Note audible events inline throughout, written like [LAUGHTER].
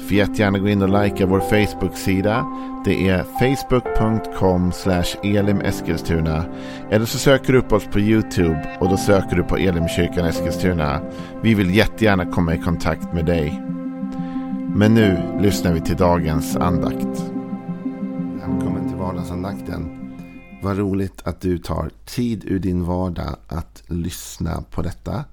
Får jättegärna gå in och likea vår Facebook-sida. Det är facebook.com elimeskilstuna. Eller så söker du upp oss på YouTube och då söker du på Elimkyrkan Eskilstuna. Vi vill jättegärna komma i kontakt med dig. Men nu lyssnar vi till dagens andakt. Välkommen till vardagsandakten. Vad roligt att du tar tid ur din vardag att lyssna på detta.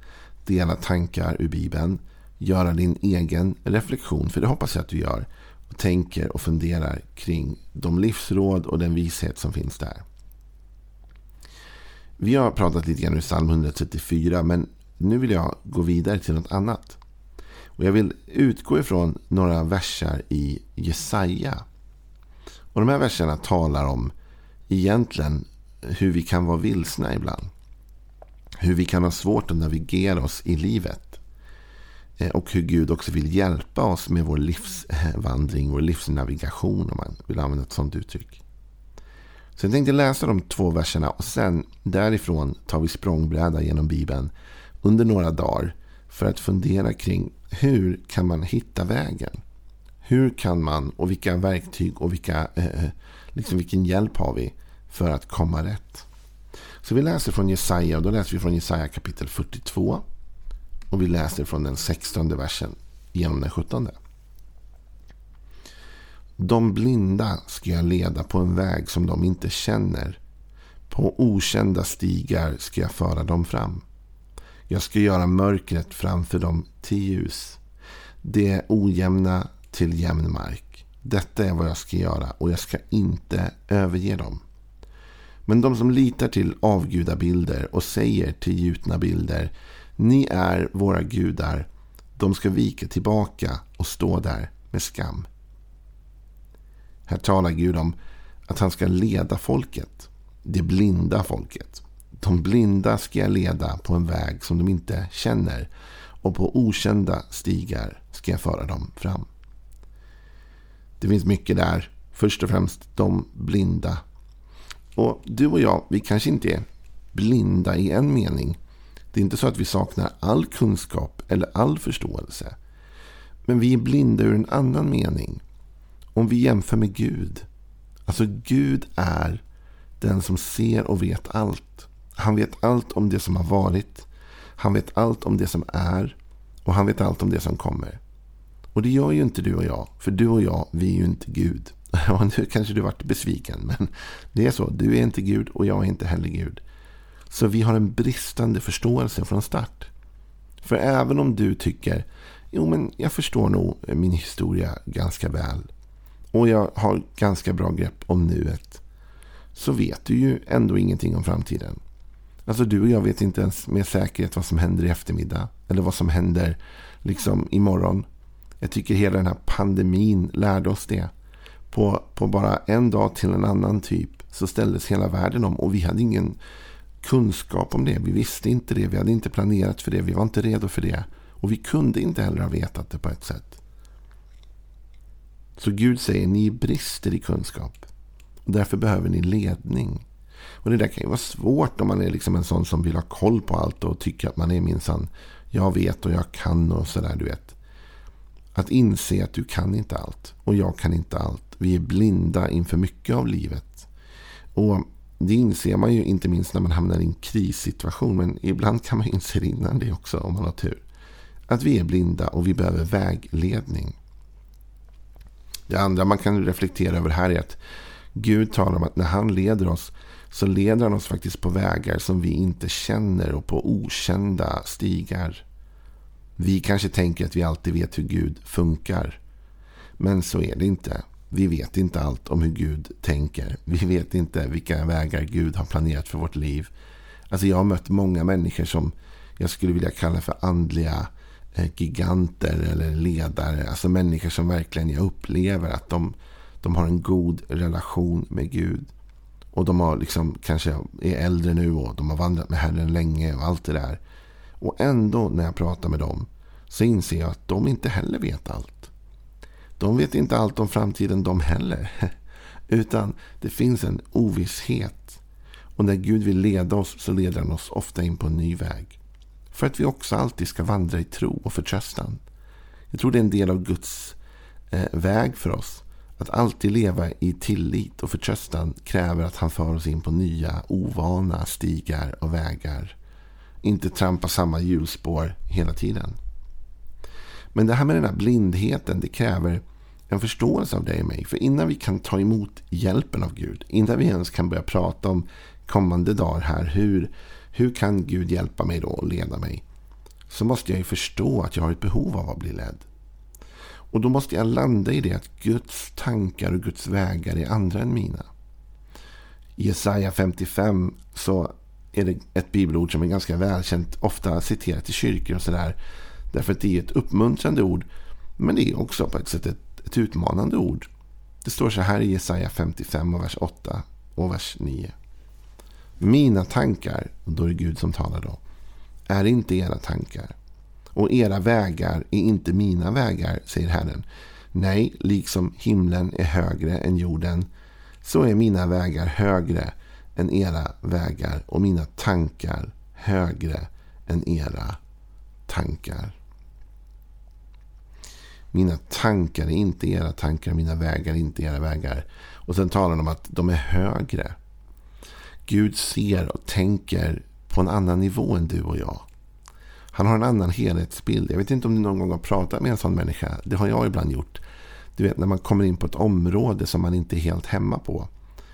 Dela tankar ur Bibeln göra din egen reflektion, för det hoppas jag att du gör. Och tänker och funderar kring de livsråd och den vishet som finns där. Vi har pratat lite grann ur psalm 134, men nu vill jag gå vidare till något annat. Och Jag vill utgå ifrån några verser i Jesaja. Och De här verserna talar om egentligen hur vi kan vara vilsna ibland. Hur vi kan ha svårt att navigera oss i livet. Eh, och hur Gud också vill hjälpa oss med vår livsvandring, vår livsnavigation om man vill använda ett sådant uttryck. Så jag tänkte läsa de två verserna och sen därifrån tar vi språngbräda genom Bibeln under några dagar för att fundera kring hur kan man hitta vägen? Hur kan man och vilka verktyg och vilka, eh, eh liksom vilken hjälp har vi för att komma rätt? Så vi läser från Jesaja och då läser vi från Jesaja kapitel 42 och vi läser från den 16 versen genom den 17. De blinda ska jag leda på en väg som de inte känner. På okända stigar ska jag föra dem fram. Jag ska göra mörkret framför dem till ljus. Det ojämna till jämn mark. Detta är vad jag ska göra och jag ska inte överge dem. Men de som litar till avgudabilder och säger till gjutna bilder ni är våra gudar. De ska vika tillbaka och stå där med skam. Här talar Gud om att han ska leda folket. Det blinda folket. De blinda ska jag leda på en väg som de inte känner. Och på okända stigar ska jag föra dem fram. Det finns mycket där. Först och främst de blinda. Och du och jag, vi kanske inte är blinda i en mening. Det är inte så att vi saknar all kunskap eller all förståelse. Men vi är blinda ur en annan mening. Om vi jämför med Gud. Alltså Gud är den som ser och vet allt. Han vet allt om det som har varit. Han vet allt om det som är. Och han vet allt om det som kommer. Och det gör ju inte du och jag. För du och jag, vi är ju inte Gud. [LAUGHS] Ja, nu kanske du varit besviken. Men det är så. Du är inte Gud och jag är inte heller Gud. Så vi har en bristande förståelse från start. För även om du tycker, jo men jag förstår nog min historia ganska väl. Och jag har ganska bra grepp om nuet. Så vet du ju ändå ingenting om framtiden. Alltså du och jag vet inte ens med säkerhet vad som händer i eftermiddag. Eller vad som händer liksom imorgon. Jag tycker hela den här pandemin lärde oss det. På, på bara en dag till en annan typ så ställdes hela världen om. Och vi hade ingen kunskap om det. Vi visste inte det. Vi hade inte planerat för det. Vi var inte redo för det. Och vi kunde inte heller ha vetat det på ett sätt. Så Gud säger, ni brister i kunskap. Och därför behöver ni ledning. Och det där kan ju vara svårt om man är liksom en sån som vill ha koll på allt och tycker att man är minsann, jag vet och jag kan och sådär du vet. Att inse att du kan inte allt och jag kan inte allt. Vi är blinda inför mycket av livet. Och det inser man ju inte minst när man hamnar i en krissituation. Men ibland kan man inse det innan det också om man har tur. Att vi är blinda och vi behöver vägledning. Det andra man kan reflektera över här är att Gud talar om att när han leder oss så leder han oss faktiskt på vägar som vi inte känner och på okända stigar. Vi kanske tänker att vi alltid vet hur Gud funkar. Men så är det inte. Vi vet inte allt om hur Gud tänker. Vi vet inte vilka vägar Gud har planerat för vårt liv. Alltså jag har mött många människor som jag skulle vilja kalla för andliga eh, giganter eller ledare. Alltså människor som verkligen jag upplever att de, de har en god relation med Gud. Och de har liksom kanske är äldre nu och de har vandrat med Herren länge och allt det där. Och ändå när jag pratar med dem så inser jag att de inte heller vet allt. De vet inte allt om framtiden de heller. [LAUGHS] Utan det finns en ovisshet. Och när Gud vill leda oss så leder han oss ofta in på en ny väg. För att vi också alltid ska vandra i tro och förtröstan. Jag tror det är en del av Guds eh, väg för oss. Att alltid leva i tillit och förtröstan kräver att han för oss in på nya, ovana stigar och vägar. Inte trampa samma hjulspår hela tiden. Men det här med den här blindheten, det kräver en förståelse av dig och mig. För innan vi kan ta emot hjälpen av Gud, innan vi ens kan börja prata om kommande dagar här, hur, hur kan Gud hjälpa mig då och leda mig? Så måste jag ju förstå att jag har ett behov av att bli ledd. Och då måste jag landa i det att Guds tankar och Guds vägar är andra än mina. I Jesaja 55 så är det ett bibelord som är ganska välkänt, ofta citerat i kyrkor och sådär. Därför att det är ett uppmuntrande ord, men det är också på ett sätt ett, ett utmanande ord. Det står så här i Jesaja 55 och vers 8 och vers 9. Mina tankar, och då är det Gud som talar då, är inte era tankar. Och era vägar är inte mina vägar, säger Herren. Nej, liksom himlen är högre än jorden, så är mina vägar högre än era vägar och mina tankar högre än era tankar. Mina tankar är inte era tankar, mina vägar är inte era vägar. Och sen talar de om att de är högre. Gud ser och tänker på en annan nivå än du och jag. Han har en annan helhetsbild. Jag vet inte om du någon gång har pratat med en sån människa. Det har jag ibland gjort. Du vet när man kommer in på ett område som man inte är helt hemma på.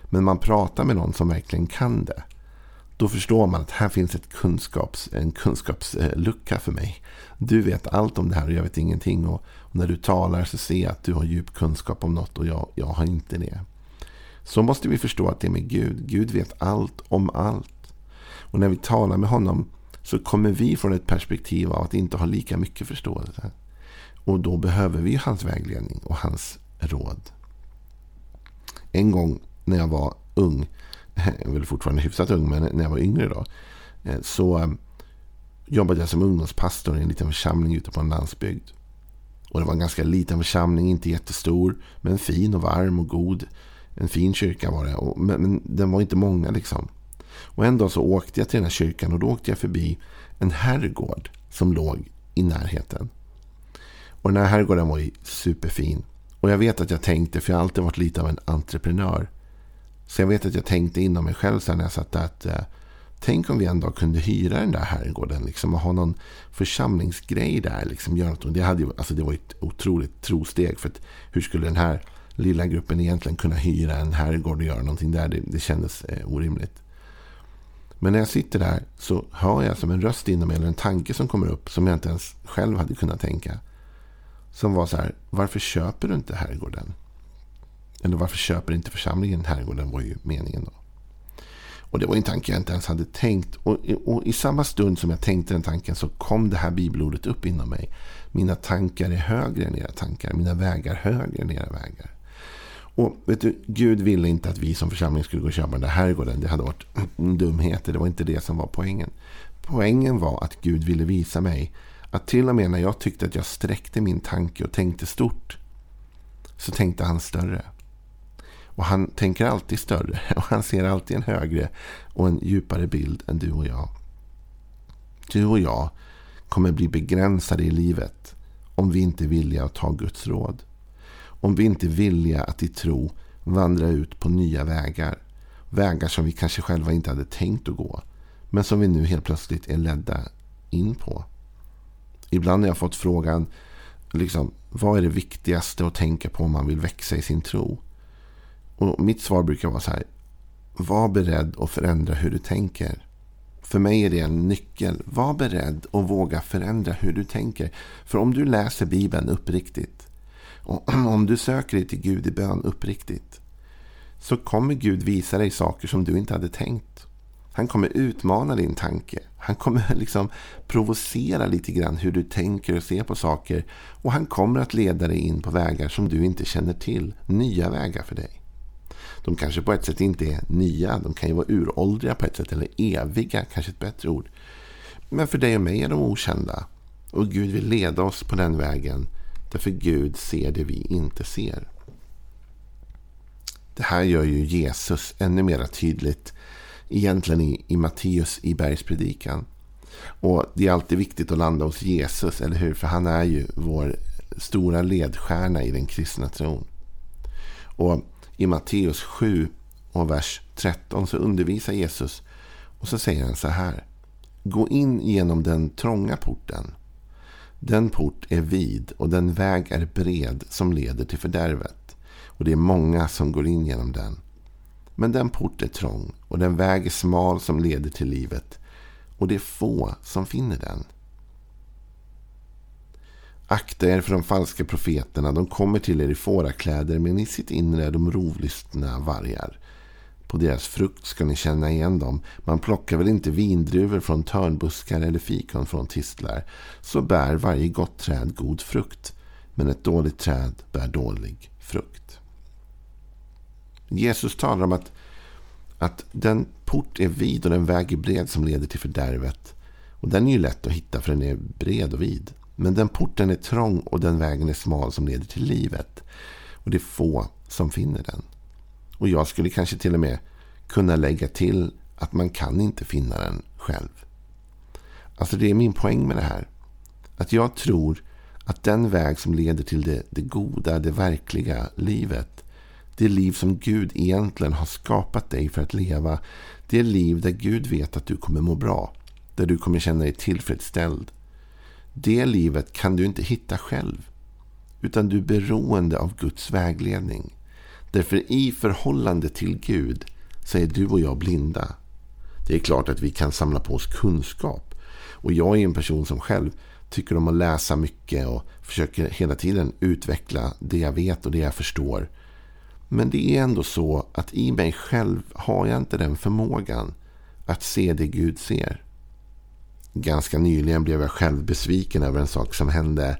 Men man pratar med någon som verkligen kan det. Då förstår man att här finns ett kunskaps, en kunskapslucka för mig. Du vet allt om det här och jag vet ingenting. Och, när du talar så ser jag att du har djup kunskap om något och jag, jag har inte det. Så måste vi förstå att det är med Gud. Gud vet allt om allt. Och när vi talar med honom så kommer vi från ett perspektiv av att inte ha lika mycket förståelse. Och då behöver vi hans vägledning och hans råd. En gång när jag var ung, [LAUGHS] jag är väl fortfarande hyfsat ung, men när jag var yngre då, eh, så eh, jobbade jag som ungdomspastor i en liten församling ute på en landsbygd. Och det var en ganska liten församling, inte jättestor, men fin och varm och god. En fin kyrka var det, och, men, men den var inte många liksom. Och en dag så åkte jag till den här kyrkan och då åkte jag förbi en herrgård som låg i närheten. Och den här herrgården var ju superfin. Och jag vet att jag tänkte, för jag har alltid varit lite av en entreprenör. Så jag vet att jag tänkte inom mig själv sen när jag satt där att eh, tänk om vi en dag kunde hyra den där herrgården liksom, och ha någon församlingsgrej där. Liksom, göra något. Det, hade ju, alltså, det var ett otroligt trosteg. För att, hur skulle den här lilla gruppen egentligen kunna hyra en herrgård och göra någonting där? Det, det kändes eh, orimligt. Men när jag sitter där så hör jag som en röst inom mig, eller en tanke som kommer upp som jag inte ens själv hade kunnat tänka. Som var så här, varför köper du inte herrgården? Eller varför köper inte församlingen herrgården var ju meningen då. Och det var en tanke jag inte ens hade tänkt. Och, och, i samma stund som jag tänkte den tanken så kom det här bibelordet upp inom mig. Mina tankar är högre än era tankar. Mina vägar högre än era vägar. Och vet du, Gud ville inte att vi som församling skulle gå och köpa den där herrgården. Det hade varit dumheter. Det var inte det som var poängen. Poängen var att Gud ville visa mig att till och med när jag tyckte att jag sträckte min tanke och tänkte stort så tänkte han större. Och han tänker alltid större [LAUGHS] och han ser alltid en högre och en djupare bild än du och jag. Du och jag kommer bli begränsade i livet om vi inte är villiga att ta Guds råd. Om vi inte är villiga att i tro vandra ut på nya vägar. Vägar som vi kanske själva inte hade tänkt att gå. Men som vi nu helt plötsligt är ledda in på. Ibland har jag fått frågan, liksom, vad är det viktigaste att tänka på om man vill växa i sin tro? Och mitt svar brukar vara så här, var beredd att förändra hur du tänker. För mig är det en nyckel. Var beredd att våga förändra hur du tänker. För om du läser Bibeln uppriktigt och [CLEARS THROAT] om du söker dig till Gud i bön uppriktigt så kommer Gud visa dig saker som du inte hade tänkt. Han kommer utmana din tanke. Han kommer [LAUGHS] liksom provocera lite grann hur du tänker och ser på saker. Och han kommer att leda dig in på vägar som du inte känner till. Nya vägar för dig. De kanske på ett sätt inte är nya. De kan ju vara uråldriga på ett sätt. Eller eviga, kanske ett bättre ord. Men för dig och mig är de okända. Och Gud vill leda oss på den vägen. Därför Gud ser det vi inte ser. Det här gör ju Jesus ännu mer tydligt. Egentligen i, i Matteus i bergspredikan. Och det är alltid viktigt att landa hos Jesus, eller hur? För han är ju vår stora ledstjärna i den kristna tron. Och i Matteus 7 och vers 13 så undervisar Jesus och så säger han så här. Gå in genom den trånga porten. Den port är vid och den väg är bred som leder till fördärvet. Och det är många som går in genom den. Men den port är trång och den väg är smal som leder till livet. Och det är få som finner den. Akta er för de falska profeterna. De kommer till er i fårakläder men i sitt inre är de rovlystna vargar. På deras frukt ska ni känna igen dem. Man plockar väl inte vindruvor från törnbuskar eller fikon från tistlar. Så bär varje gott träd god frukt. Men ett dåligt träd bär dålig frukt. Jesus talar om att, att den port är vid och den väg är bred som leder till fördärvet. Och den är ju lätt att hitta för den är bred och vid. Men den porten är trång och den vägen är smal som leder till livet. Och det är få som finner den. Och jag skulle kanske till och med kunna lägga till att man kan inte finna den själv. Alltså det är min poäng med det här. Att jag tror att den väg som leder till det, det goda, det verkliga livet. Det liv som Gud egentligen har skapat dig för att leva. Det liv där Gud vet att du kommer må bra. Där du kommer känna dig tillfredsställd. Det livet kan du inte hitta själv. Utan du är beroende av Guds vägledning. Därför i förhållande till Gud så är du och jag blinda. Det är klart att vi kan samla på oss kunskap. Och jag är en person som själv tycker om att läsa mycket och försöker hela tiden utveckla det jag vet och det jag förstår. Men det är ändå så att i mig själv har jag inte den förmågan att se det Gud ser. Ganska nyligen blev jag själv besviken över en sak som hände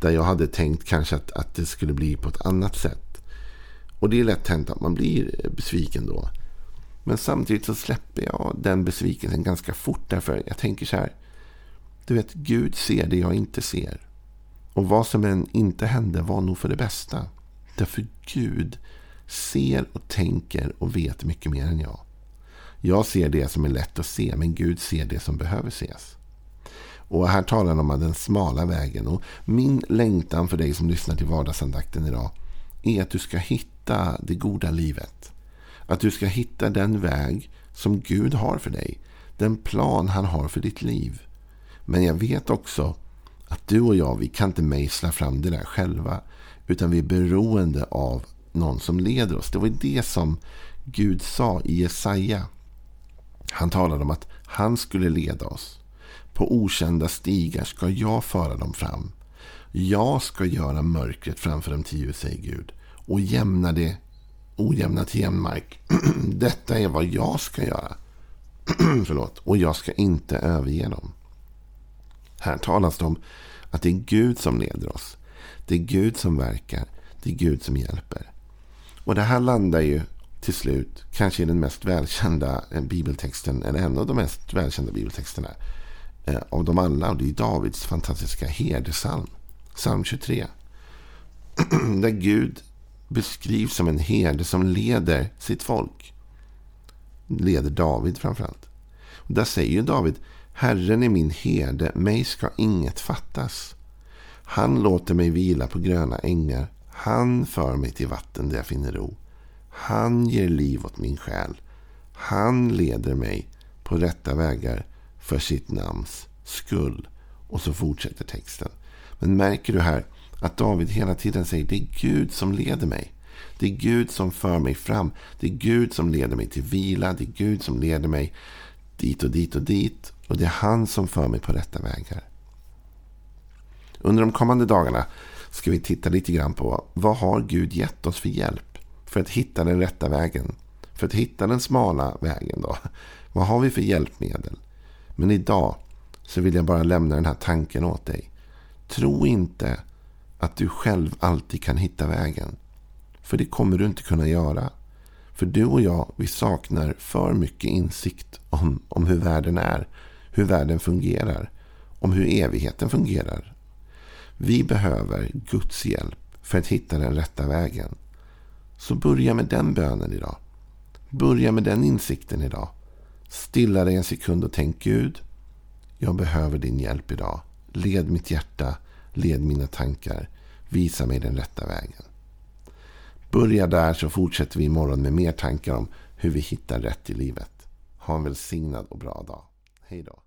där jag hade tänkt kanske att, att det skulle bli på ett annat sätt. Och det är lätt hänt att man blir besviken då. Men samtidigt så släpper jag den besvikelsen ganska fort. Därför jag tänker så här. Du vet, Gud ser det jag inte ser. Och vad som än inte hände var nog för det bästa. Därför Gud ser och tänker och vet mycket mer än jag. Jag ser det som är lätt att se, men Gud ser det som behöver ses. Och här talar han om den smala vägen. Och min längtan för dig som lyssnar till vardagsandakten idag är att du ska hitta det goda livet. Att du ska hitta den väg som Gud har för dig. Den plan han har för ditt liv. Men jag vet också att du och jag, vi kan inte mejsla fram det där själva. Utan vi är beroende av någon som leder oss. Det var det som Gud sa i Jesaja. Han talade om att han skulle leda oss. På okända stigar ska jag föra dem fram. Jag ska göra mörkret framför dem till ljus, säger Gud. Och jämna det ojämna till jämn mark. [CLEARS THROAT] Detta är vad jag ska göra. [CLEARS THROAT] Förlåt. Och jag ska inte överge dem. Här talas det om att det är Gud som leder oss. Det är Gud som verkar. Det är Gud som hjälper. Och det här landar ju till slut kanske i den mest välkända eh, bibeltexten, eller en av de mest välkända bibeltexterna eh, av dem alla. Och det är Davids fantastiska herdesalm, psalm 23. [CLEARS THROAT] Där Gud beskrivs som en herde som leder sitt folk. Leder David framförallt. Och där säger David, Herren är min herde, mig ska inget fattas. Han låter mig vila på gröna ängar. Han för mig till vatten där jag finner ro. Han ger liv åt min själ. Han leder mig på rätta vägar för sitt namns skull. Och så fortsätter texten. Men märker du här att David hela tiden säger det är Gud som leder mig. Det är Gud som för mig fram. Det är Gud som leder mig till vila. Det är Gud som leder mig dit och dit och dit. Och det är han som för mig på rätta vägar. Under de kommande dagarna ska vi titta lite grann på vad har Gud gett oss för hjälp för att hitta den rätta vägen. För att hitta den smala vägen då. Vad har vi för hjälpmedel? Men idag så vill jag bara lämna den här tanken åt dig. Tro inte att du själv alltid kan hitta vägen. För det kommer du inte kunna göra. För du och jag, vi saknar för mycket insikt om, om hur världen är, hur världen fungerar, om hur evigheten fungerar. Vi behöver Guds hjälp för att hitta den rätta vägen. Så börja med den bönen idag. Börja med den insikten idag. Stilla dig en sekund och tänk Gud, jag behöver din hjälp idag. Led mitt hjärta, led mina tankar, visa mig den rätta vägen. Börja där så fortsätter vi imorgon med mer tankar om hur vi hittar rätt i livet. Ha en välsignad och bra dag. Hej då.